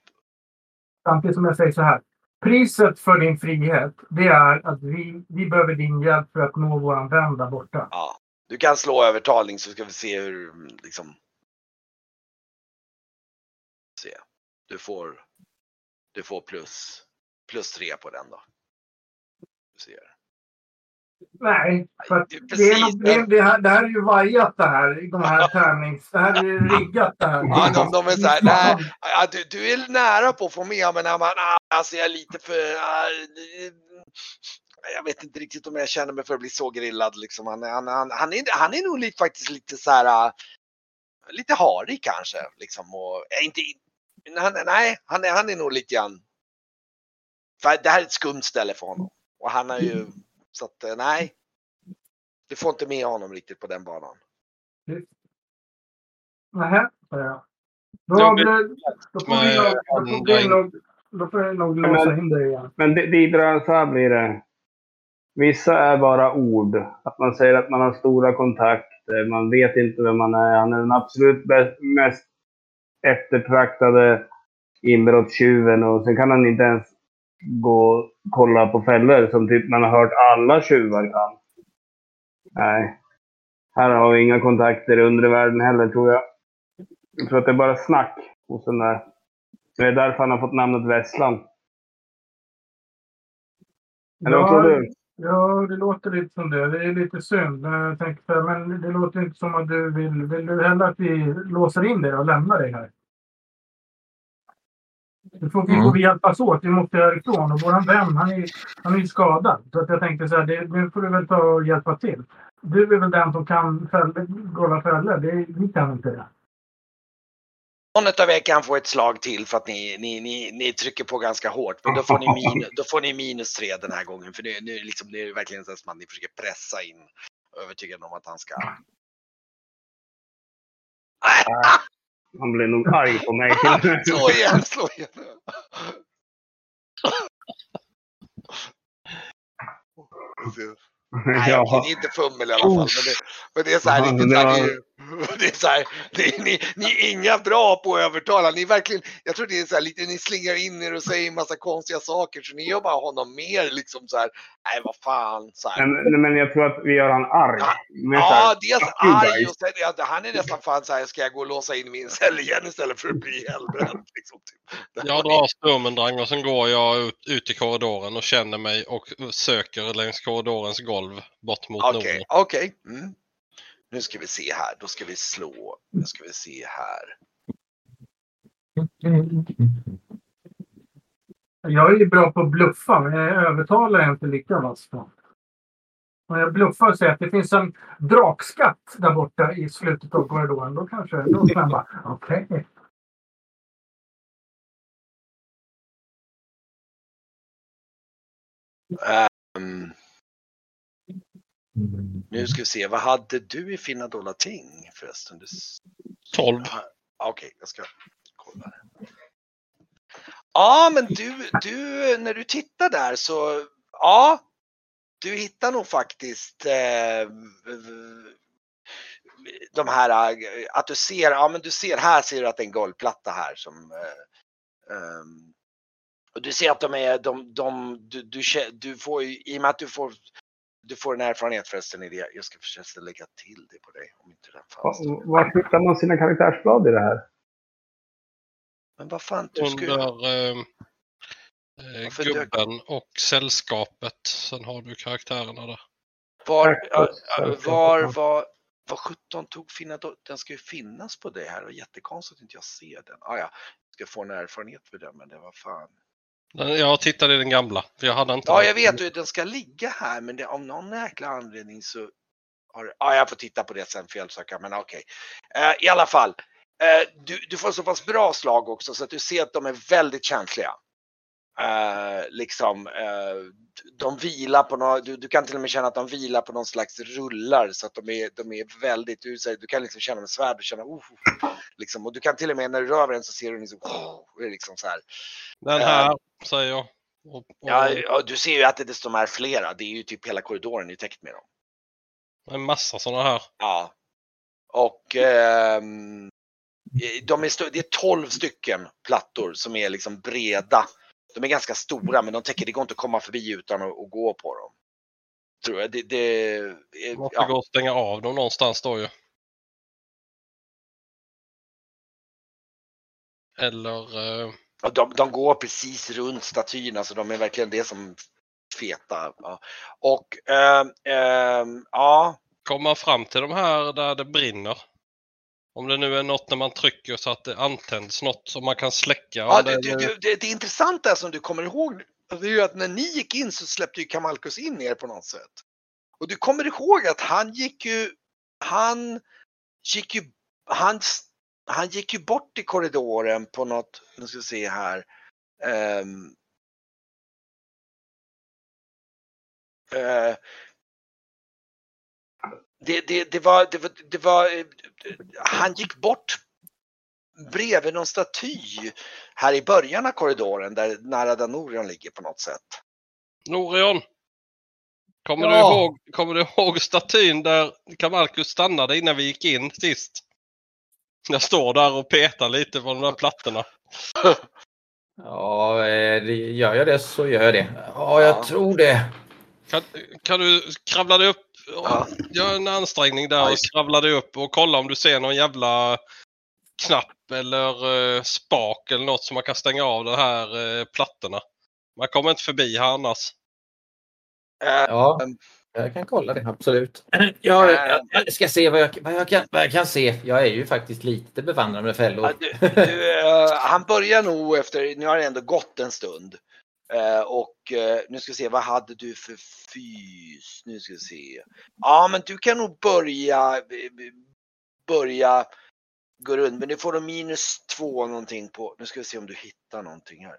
Samtidigt som jag säger så här. Priset för din frihet, det är att vi, vi behöver din hjälp för att nå våran vän där borta. Ja. Du kan slå övertalning så ska vi se hur, liksom. Se. Du får, du får plus, plus tre på den då. Du ser. Nej, för Det det, är något, det, det, här, det här är ju vajat det här. De här tärnings... Det här är ju riggat det här. Ja, de, de är så här, nej, ja, du, du är nära på att få med men när man, alltså jag är lite för, jag vet inte riktigt om jag känner mig för att bli så grillad liksom. Han, han, han, han, är, han är nog lite, faktiskt lite så här, ah, lite harig kanske liksom och, eh, inte, han, nej, han är, han är nog lite grann, för det här är ett skumt ställe för honom. Och han är ju, så att eh, nej. Du får inte med honom riktigt på den banan. Nähä. Då, Ja, blir, men- då får vi nog, då får vi nog, då får jag nog låsa in dig igen. Men det- Didra, så här blir det. Vissa är bara ord. Att man säger att man har stora kontakter. Man vet inte vem man är. Han är den absolut bäst, mest eftertraktade inbrottstjuven. Och sen kan han inte ens gå och kolla på fällor som typ man har hört alla tjuvar kan. Nej. Här har vi inga kontakter i undre världen heller tror jag. Jag tror att det är bara snack hos den där. Det är därför han har fått namnet Vesslan. Eller vad tror du? Ja, det låter lite som det. Det är lite synd. Jag tänkte, men det låter inte som att du vill... Vill du hellre att vi låser in dig och lämnar dig här? Nu får vi, Mm. vi hjälpas åt. Vi måste härifrån. Och våran vän, han är, han är skadad. Så att jag tänkte så här, det, nu får du väl ta och hjälpa till. Du är väl den som kan fälla, golla fällor. Vi kan inte det. Någon av er kan få ett slag till för att ni, ni, ni, ni trycker på ganska hårt. Men då får ni, <laughs> min, då får ni minus tre den här gången. För det, nu, är liksom, det är verkligen så att ni försöker pressa in övertygad om att han ska... Han blir nog arg på mig. <laughs> slå igen, slå igen. <laughs> Nej, det är inte fummel i alla fall. Men det, men det är så här, riktigt det så här, det är, <laughs> det är så här, det, ni, ni är inga bra på att övertala. Ni är verkligen, jag tror det är så här lite, ni slingar in er och säger massa konstiga saker så ni gör bara honom mer liksom så här, nej vad fan. Så här. Men, men jag tror att vi gör han arg. Ja. Ja, här, dels "Fuck you, arg guys." och sen är att han är nästan fan så här, ska jag gå och låsa in min cell igen istället för att bli hellbränd? <laughs> Liksom, typ. Jag drar sturmendrang och sen går jag ut, ut i korridoren och känner mig och söker längs korridorens golv bort mot Okej, Norden. okej. Mm. Nu ska vi se här, då ska vi slå, nu ska vi se här. Jag är ju bra på att bluffa, men jag övertalar jag inte lika vass på. Om jag bluffar och säger att det finns en drakskatt där borta i slutet av korridoren, då kanske då kan jag bara, okej. Ehm, nu ska vi se, vad hade du i fina dollar ting förresten? Du... s- 12. Ah, Okej, jag ska kolla. Ja, men du, du, när du tittar där så, ja, du hittar nog faktiskt eh, de här, att du ser, ja men du ser här ser du att det är en golvplatta här som eh, ehm, och du ser att de är, de, de, du, du, du får ju, i och med att du får, du får en erfarenhet förresten i det, jag ska försöka lägga till det på dig om inte den fanns. Va- Var hittar man sina karaktärsblad i det här? Men vad fan, du ska Under eh, eh, Varför dök- gubben och sällskapet. Sen har du karaktärerna där. var, var, var, vad 17 tog finna, den ska ju finnas på det här och jättekonstigt att inte jag ser den. Ah, ja, ska få en erfarenhet för det, men det var fan. Jag tittade i den gamla. För jag hade inte Ja, jag vet ju den ska ligga här, men det, av någon jäkla anledning så har ja, jag får titta på det sen felsöka, men okej. Eh, I alla fall, eh, du, du får så pass bra slag också så att du ser att de är väldigt känsliga. Eh, liksom, eh, de vilar på något, du, du kan till och med känna att de vilar på någon slags rullar så att de är, de är väldigt, du, du kan liksom känna med svärd och känna, oh, liksom, och du kan till och med när du rör vid den så ser du liksom, oh, det är liksom så här. Den här, säger jag. Och, och, Ja, ja, du ser ju att det dessutom är flera, det är ju typ hela korridoren är täckt med dem. En massa sådana här. Ja. Och ehm, de är det är 12 stycken plattor som är liksom breda. De är ganska stora men de täcker, det går inte att komma förbi utan att, att gå på dem. Tror jag. Det, det, är- Måste ja. gå och stänga av dem någonstans då ju. Eller Ja, de, de går precis runt statyerna så de är verkligen det som feta. Ja. Och ehm, ehm, ja, komma fram till de här där det brinner. Om det nu är något när man trycker så att det antänds något som man kan släcka. Ja, det, det, det, det, det, intressanta som du kommer ihåg det är ju att när ni gick in så släppte ju Kamalkus in er på något sätt. Och du kommer ihåg att han gick ju, han gick ju, han, han gick ju bort i korridoren på något, nu ska vi se här. ehm, eh, det, det, det var, det var, det var, eh, han gick bort bredvid någon staty här i början av korridoren där nära där Norion ligger på något sätt. Norion! Kommer, Ja. du ihåg, kommer du ihåg statyn där Kamalkus stannade innan vi gick in sist? Jag står där och petar lite på de där plattorna. <laughs> Ja, eh, det- gör jag det så gör jag det. Ja, jag Ja. tror det. Kan, kan du kravla dig upp? Ja. Gör en ansträngning där och just- kravla dig upp och kolla om du ser någon jävla knapp eller eh, spak eller något som man kan stänga av de här eh, plattorna. Man kommer inte förbi här annars. Eh, Ja, jag kan kolla det absolut. <clears throat> Ja, jag, jag ska se vad jag, vad, jag kan, vad jag kan se. Jag är ju faktiskt lite bevandrad med Ja, fällor. du, du, eh, han börjar nog efter, nu har det ändå gått en stund. Eh, och eh, nu ska vi se, vad hade du för fys? Nu ska vi se. Ja, men du kan nog börja, eh, börja gå runt, men du får då minus två någonting på, nu ska vi se om du hittar någonting här.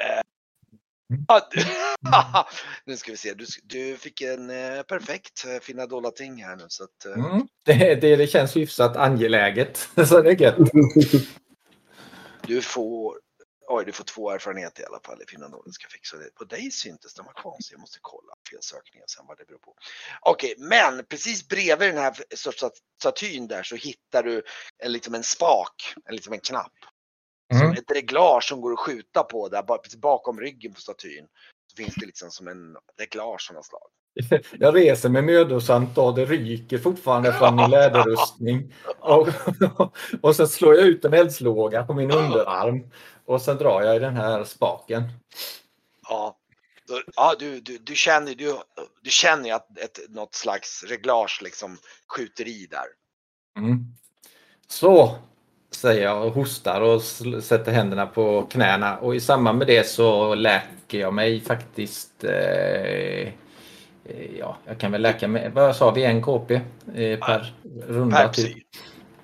Eh, du- <laughs> nu ska vi se, du, du fick en eh, perfekt eh, finna dolda ting här nu så att eh, Mm, det, det, det känns hyfsat angeläget. <laughs> Så det är gött. Du får, oj du får två erfarenheter i alla fall i finna någon ska fixa det. På dig syntes den var konstig, jag måste kolla felsökningen sen vad det beror på. Okej, men precis bredvid den här statyn där så hittar du en, liksom en spak, en, liksom en knapp. Mm. ett reglage som går att skjuta på där bakom ryggen på statyn. Så finns det liksom som en reglage av något slag. <laughs> Jag reser mig mödosamt och det ryker fortfarande från min läderrustning. <laughs> Och, och sen slår jag ut en eldslåga på min underarm. Och sen drar jag i den här spaken. Ja, ja du, du, du känner du, du känner ju att ett, något slags reglage liksom skjuter i där. Mm. Så, säger jag och hostar och sätter händerna på knäna. Och i samband med det så läker jag mig faktiskt. Eh, eh, ja, jag kan väl läka mig. Vad sa vi? En KP eh, per runda? Per typ. psy.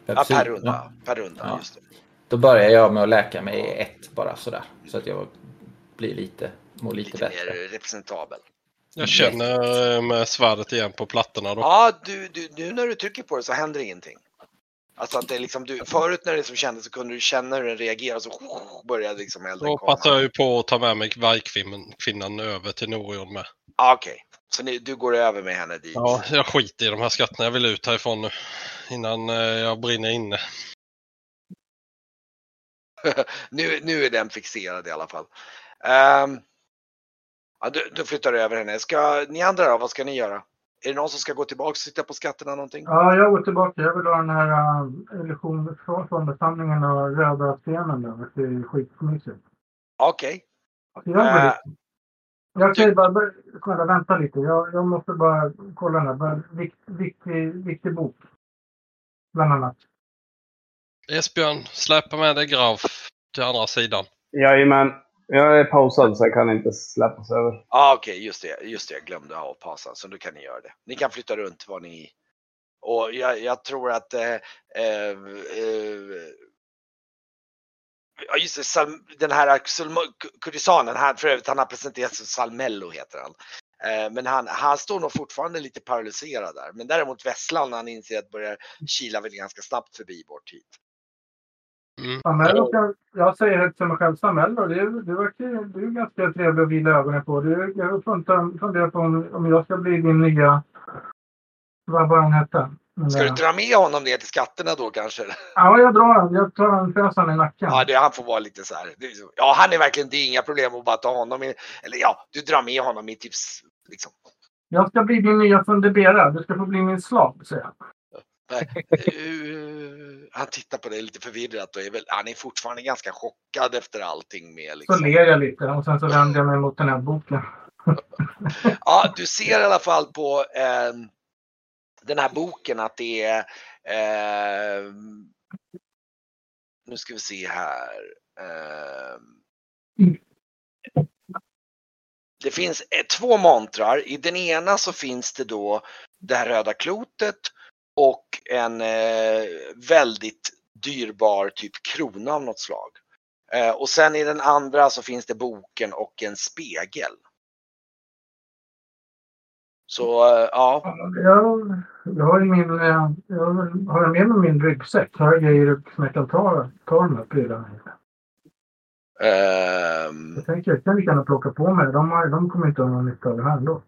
Ja, per runda. Per runda, Ja. just det. Då börjar jag med att läka mig i ett bara sådär. Så att jag blir lite, mår lite, Lite bättre. mer representabel. Jag känner eh, med svärdet igen på plattorna då. Ja, du, du, nu när du trycker på det så händer ingenting. Alltså att det är liksom du, förut när det som kändes så kunde du känna hur den reagerade så började liksom elden Då komma. passar jag ju på att ta med mig vargkvinnan kvinnan över till Norion med. Ja, Okej, Så ni, du går över med henne dit? Ja, jag skiter i de här skatterna. Jag vill ut härifrån nu. Innan eh, jag brinner inne. <laughs> nu, nu är den fixerad i alla fall. Ehm, ja, du, du flyttar över henne. Ska ni andra då, vad ska ni göra? Är det någon som ska gå tillbaka och titta på skatterna någonting? Ja, jag går tillbaka. Jag vill ha den här uh, illusion från och röda stenen där. Det är skitmysigt. Okej. Så jag går Eh, dit. Jag säger bara, snälla vänta lite. Jag, jag måste bara kolla den här. Vikt, viktig, viktig bok. Bland annat. Esbjörn, släpa med dig Grav till andra sidan. Jajamän. Jag är pausad så jag kan inte släppas över. Ja, okej, just det. Just det, jag glömde ha pausa. Så då kan ni göra det. Ni kan flytta runt var ni... Och jag, jag tror att... Eh, eh, eh, ja, just det, Sal, den här kurdisanen, här, för övrigt, han har presenterats som Salmello heter han. Eh, men han, han står nog fortfarande lite paralyserad där. Men däremot Vesslan, han inser att börjar kila väl ganska snabbt förbi bort hit. Mm. Samello kan, jag säger högt för mig själv, Samello, du, du verkar du är ganska trevlig att vila ögonen på. Du, jag funderar på om, om jag ska bli din nya... Vad var han hette? Ska du dra med honom ner till skatterna då kanske? Ja, jag drar. Jag tar han fösan i nacken. Ja, det, han får vara lite så här. det Ja, han är verkligen, det är inga problem att bara ta honom i, eller ja, du drar med honom i tips, liksom. Jag ska bli din nya Fundibera. Du ska få bli min slav, säger jag. Nej, eh, han tittar på dig lite förvirrat och är väl, han är fortfarande ganska chockad efter allting med Så liksom. ler jag lite och sen så vänder jag mig mot den här boken. Ja, du ser i alla fall på eh, den här boken att det är eh, nu ska vi se här. Eh, det finns eh, två montrar. I den ena så finns det då det här röda klotet och en eh, väldigt dyrbar typ krona av något slag. Eh, och sen i den andra så finns det boken och en spegel. Så eh, ja, Jag, jag har min... eh, Jag har med mig min ryggsäck. Jag har grejer som jag kan ta, ta de här prylarna ehm, Jag tänker jag kan plocka på mig. De, har, de kommer inte ha någon nytta av det här ändå.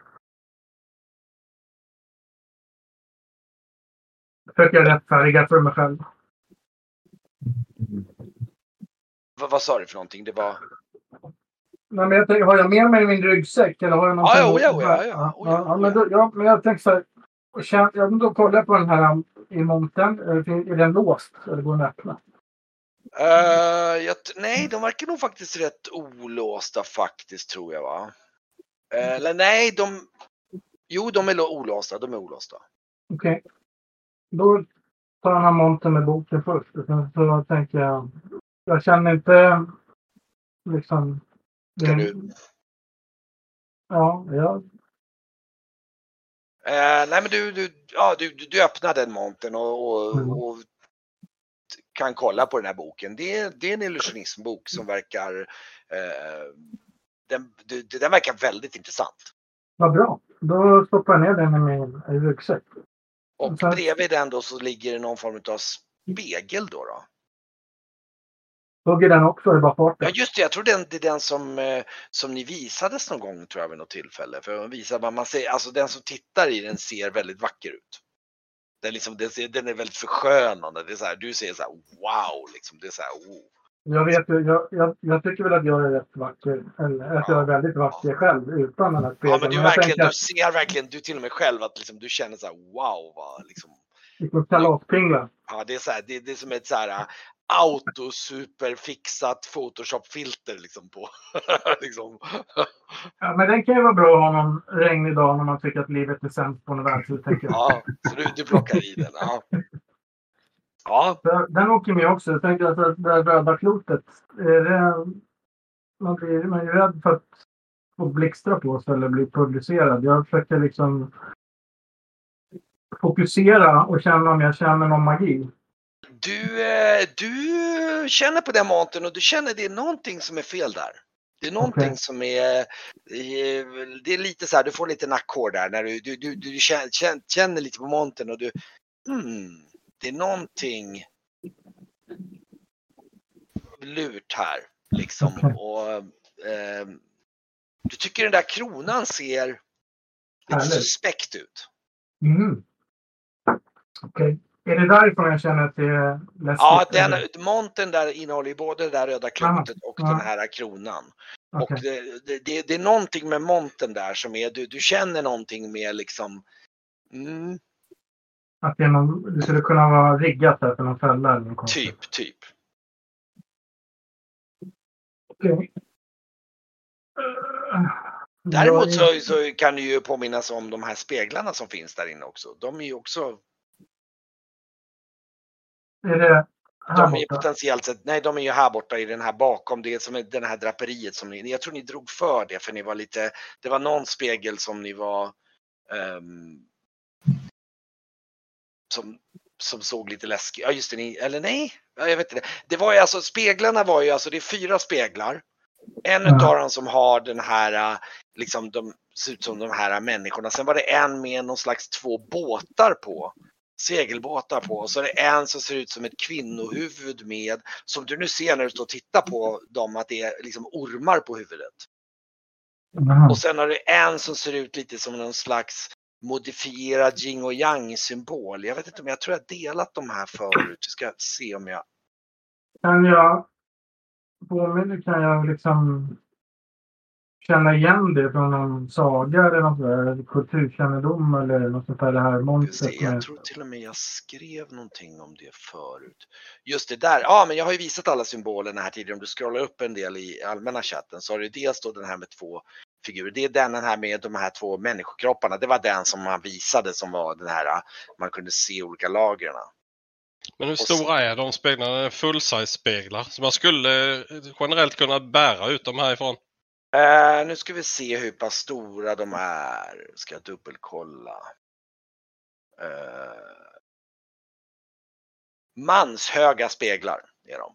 Försöker rättfärdiga för mig själv. vad, vad sa du för någonting? Det var... Nej, men jag tänker, har jag med mig min ryggsäck eller har jag någonting? Ja, ja, ja, ja, ja. Ja, ja, men, då, ja, men jag tänker så här. och Ja, då kollar jag på den här um, i montern. Är den låst? Eller går den öppna? Eh, jag, nej, de verkar nog faktiskt rätt olåsta faktiskt tror jag va. Eh, Eller nej, de... Jo, de är olåsta. De är olåsta. Okej. Då tar jag den här montern med boken först. Och sen så tänker jag. Jag känner inte liksom. Ska du... Ja, ja. Eh, nej, men du, du, ja, du, du, öppnar den montern och, och, Mm. och kan kolla på den här boken. Det är, det är en illusionismbok som verkar... Eh, den, du- den verkar väldigt intressant. Vad bra. Då stoppar jag ner den i min ryggsäck. Och Så- bredvid den då så ligger det någon form av spegel då. då. Hugger den också i bara farten. Ja just det, jag tror den, det är den som, eh, som ni visades någon gång tror jag vid något tillfälle. För man visar, man, man ser, alltså den som tittar i den ser väldigt vacker ut. Den, liksom, den, ser, den är väldigt förskönande. Det är så här, du ser så här wow, liksom. Det är så här, oh. Jag vet ju, jag, jag, jag tycker väl att jag är rätt vacker. Eller att jag är väldigt vacker själv utan den här Ja spegeln. men du, jag verkligen, tänker du ser verkligen, du till och med själv att liksom, du känner så här wow. Vad, liksom, liksom kalaspingla. ja, det, är så här, det, det är som ett så här äh, auto superfixat photoshop-filter liksom på. <laughs> liksom. Ja, men den kan ju vara bra att ha någon regnig dag när man tycker att livet är sämst på något jag. Ja, så du, du plockar i den. Ja. Ja, Den åker med också. Jag tänkte att det där röda klotet. Är det, man, blir, man är rädd för att få blixtra på sig eller bli publicerad. Jag försöker liksom fokusera och känna om jag känner någon magi. Du, eh, du känner på den montern och du känner det är någonting som är fel där. Det är någonting Okej. som är, eh, det är lite så här, du får lite nackhår där när du, du, du, du känner, känner, lite på montern och du, hmm, det är någonting lurt här liksom. Okej. Och, eh, du tycker den där kronan ser lite Härligt. suspekt ut. Mm. Okej. Är det därifrån jag känner att det är läskigt? Ja, den, monten där innehåller ju både det där röda klotet och ja. den här kronan. Okej. Och det, det, det, det är någonting med monten där som är, du, du känner någonting med liksom, mm, Att det, någon, det skulle kunna vara riggat där för någon fälla eller något typ, typ. Eh, Däremot så, så kan det ju påminnas om de här speglarna som finns där inne också. De är ju också, Är det här de är borta? potentiellt sett, nej de är ju här borta i den här bakom det som är den här draperiet som ni, jag tror ni drog för det för ni var lite, det var någon spegel som ni var, ehm, som, som såg lite läskig, ja just det, ni, eller nej, ja, jag vet inte. Det var ju alltså, speglarna var ju alltså, det är fyra speglar. En Ja. utav dem som har den här, äh, liksom de ser ut som de här människorna. Sen var det en med någon slags två båtar på. Segelbåtar på. Och så är det en som ser ut som ett kvinnohuvud med, som du nu ser när du står och tittar på dem, att det är liksom ormar på huvudet. Jaha. Och sen har du en som ser ut lite som någon slags modifierad yin och yang symbol. Jag vet inte om jag tror jag delat de här förut. Jag ska se om jag... Kan jag påminna, kan jag liksom känna igen det från någon saga eller något där, kulturkännedom eller något sånt där, det här monstret Jag tror till och med jag skrev någonting om det förut. Just det där, ja men jag har ju visat alla symbolerna här tidigare. Om du scrollar upp en del i allmänna chatten så har du dels då den här med två figurer. Det är den här med de här två människokropparna. Det var den som man visade som var den här, man kunde se olika lagren. Men hur stora är de speglarna? Det är Full-size speglar. Så man skulle eh, generellt kunna bära ut dem härifrån. Eh, nu ska vi se hur pass stora de är. Ska jag dubbelkolla. Eh, manshöga speglar är de.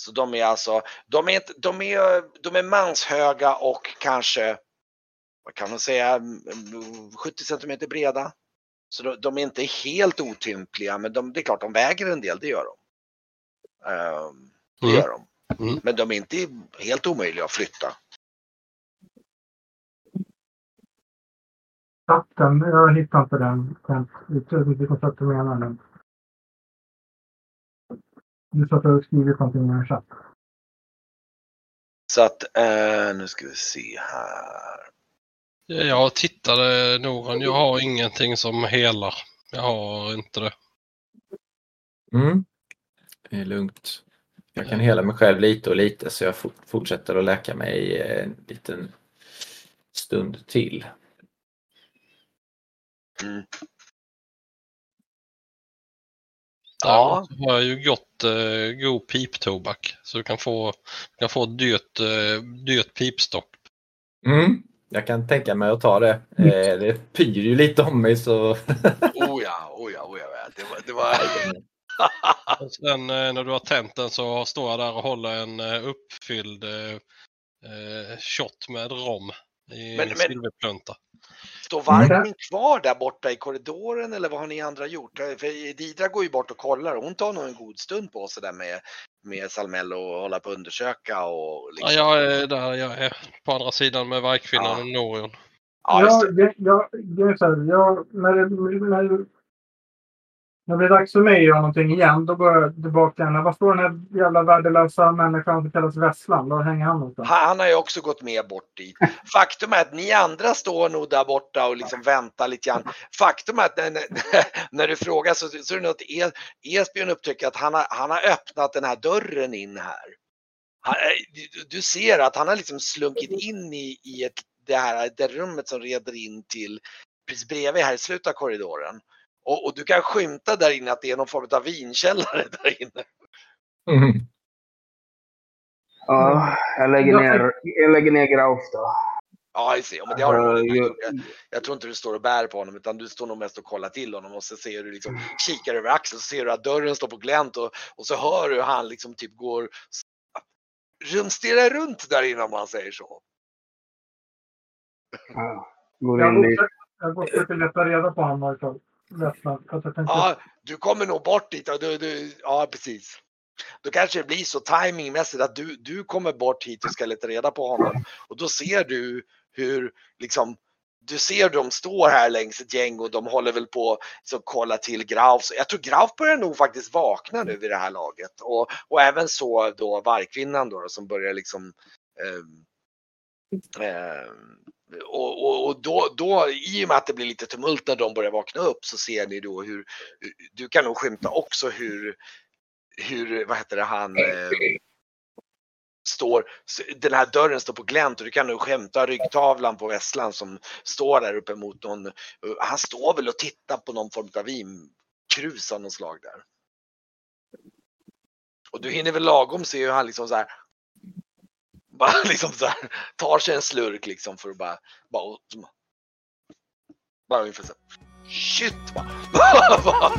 Så de är alltså, de är, inte- de är, de är manshöga och kanske, vad kan man säga, mm, 70 centimeter breda. Så de, de är inte helt otympliga, men de, det är klart de väger en del, det gör de. Eh, det Mm. gör de. Mm. Men de är inte helt omöjliga att flytta. Chatten, jag hittar inte den. Jag vet inte vilken chatt du menar nu. Du sa att du hade skrivit någonting i en chatt. Så att, eh, nu ska vi se här. Jag tittade Noran, jag har ingenting som helar. Jag har inte det. Mm. Det är lugnt. Jag kan hela mig själv lite och lite så jag fort- fortsätter att läka mig en liten stund till. Mm. Ja. Jag har ju gott eh, god piptobak. Så du kan få, kan få dyrt, eh, dyrt pipstopp. Mm. Jag kan tänka mig att ta det. Eh, det pyr ju lite om mig så... <laughs> Oh ja, oh ja, oh ja. Det var, det var... <laughs> Och sen eh, när du har tänt den så står jag där och håller en eh, uppfylld eh, eh, shot med rom i Men- en men- silverplunta. Står vargen kvar där borta i korridoren eller vad har ni andra gjort? För Didra går ju bort och kollar och hon tar nog en god stund på sig där med, med Salmello och hålla på att undersöka och liksom. Ja, jag är där jag är på andra sidan med vargkvinnan Ja. och Norion. Ja, jag, jag, jag, jag, när, det, när, när det är dags för mig att göra någonting igen, då går jag tillbaka. igen. Var står den här jävla värdelösa människan som kallas Vesslan? Var hänger han någonstans? Han, har ju också gått med bort dit. Faktum är att ni andra står nog där borta och liksom väntar lite grann. Faktum är att när, när, <laughs> du frågar så, så är det nog att Es- Esbjörn upptäcker att han har, han har öppnat den här dörren in här. Han, eh, du- ser att han har liksom slunkit in i, i ett, det här det rummet som leder in till precis bredvid här i slutet av korridoren. Och, och du kan skymta där inne att det är någon form av vinkällare <laughs> där inne. Mm. Ja, jag lägger ner, jag lägger ner Grauf då. Ja, jag ser. Men det har du nog jag-. Jag, tror inte du står och bär på honom utan du står nog mest och kollar till honom och så ser du liksom, kikar över axeln så ser du att dörren står på glänt och, och så hör du hur han liksom typ går rumsterar runt där inne om man säger så. Ja, går Jag in går- jag försöker leta reda på honom. Alltså. Jag tänkte, Ja, du kommer nog bort dit. Och du, du, ja, precis. Då kanske det blir så timingmässigt att du, du kommer bort hit och ska leta reda på honom och då ser du hur liksom du ser de står här längs ett gäng och de håller väl på liksom att kolla till Grauf. Jag tror Grauf börjar nog faktiskt vakna nu vid det här laget. Och, och även så då vargkvinnan då, som börjar liksom eh, eh, och, och, och då, då, i och med att det blir lite tumult när de börjar vakna upp så ser ni då hur, du kan nog skymta också hur, hur, vad heter det, han eh, står, den här dörren står på glänt och du kan nog skämta ryggtavlan på Vesslan som står där uppe mot någon, han står väl och tittar på någon form av vinkrus av något slag där. Och du hinner väl lagom se hur han liksom så här bara <laughs> liksom så här, tar sig en slurk liksom för att bara, bara, bara ungefär så Shit! <laughs> Bara,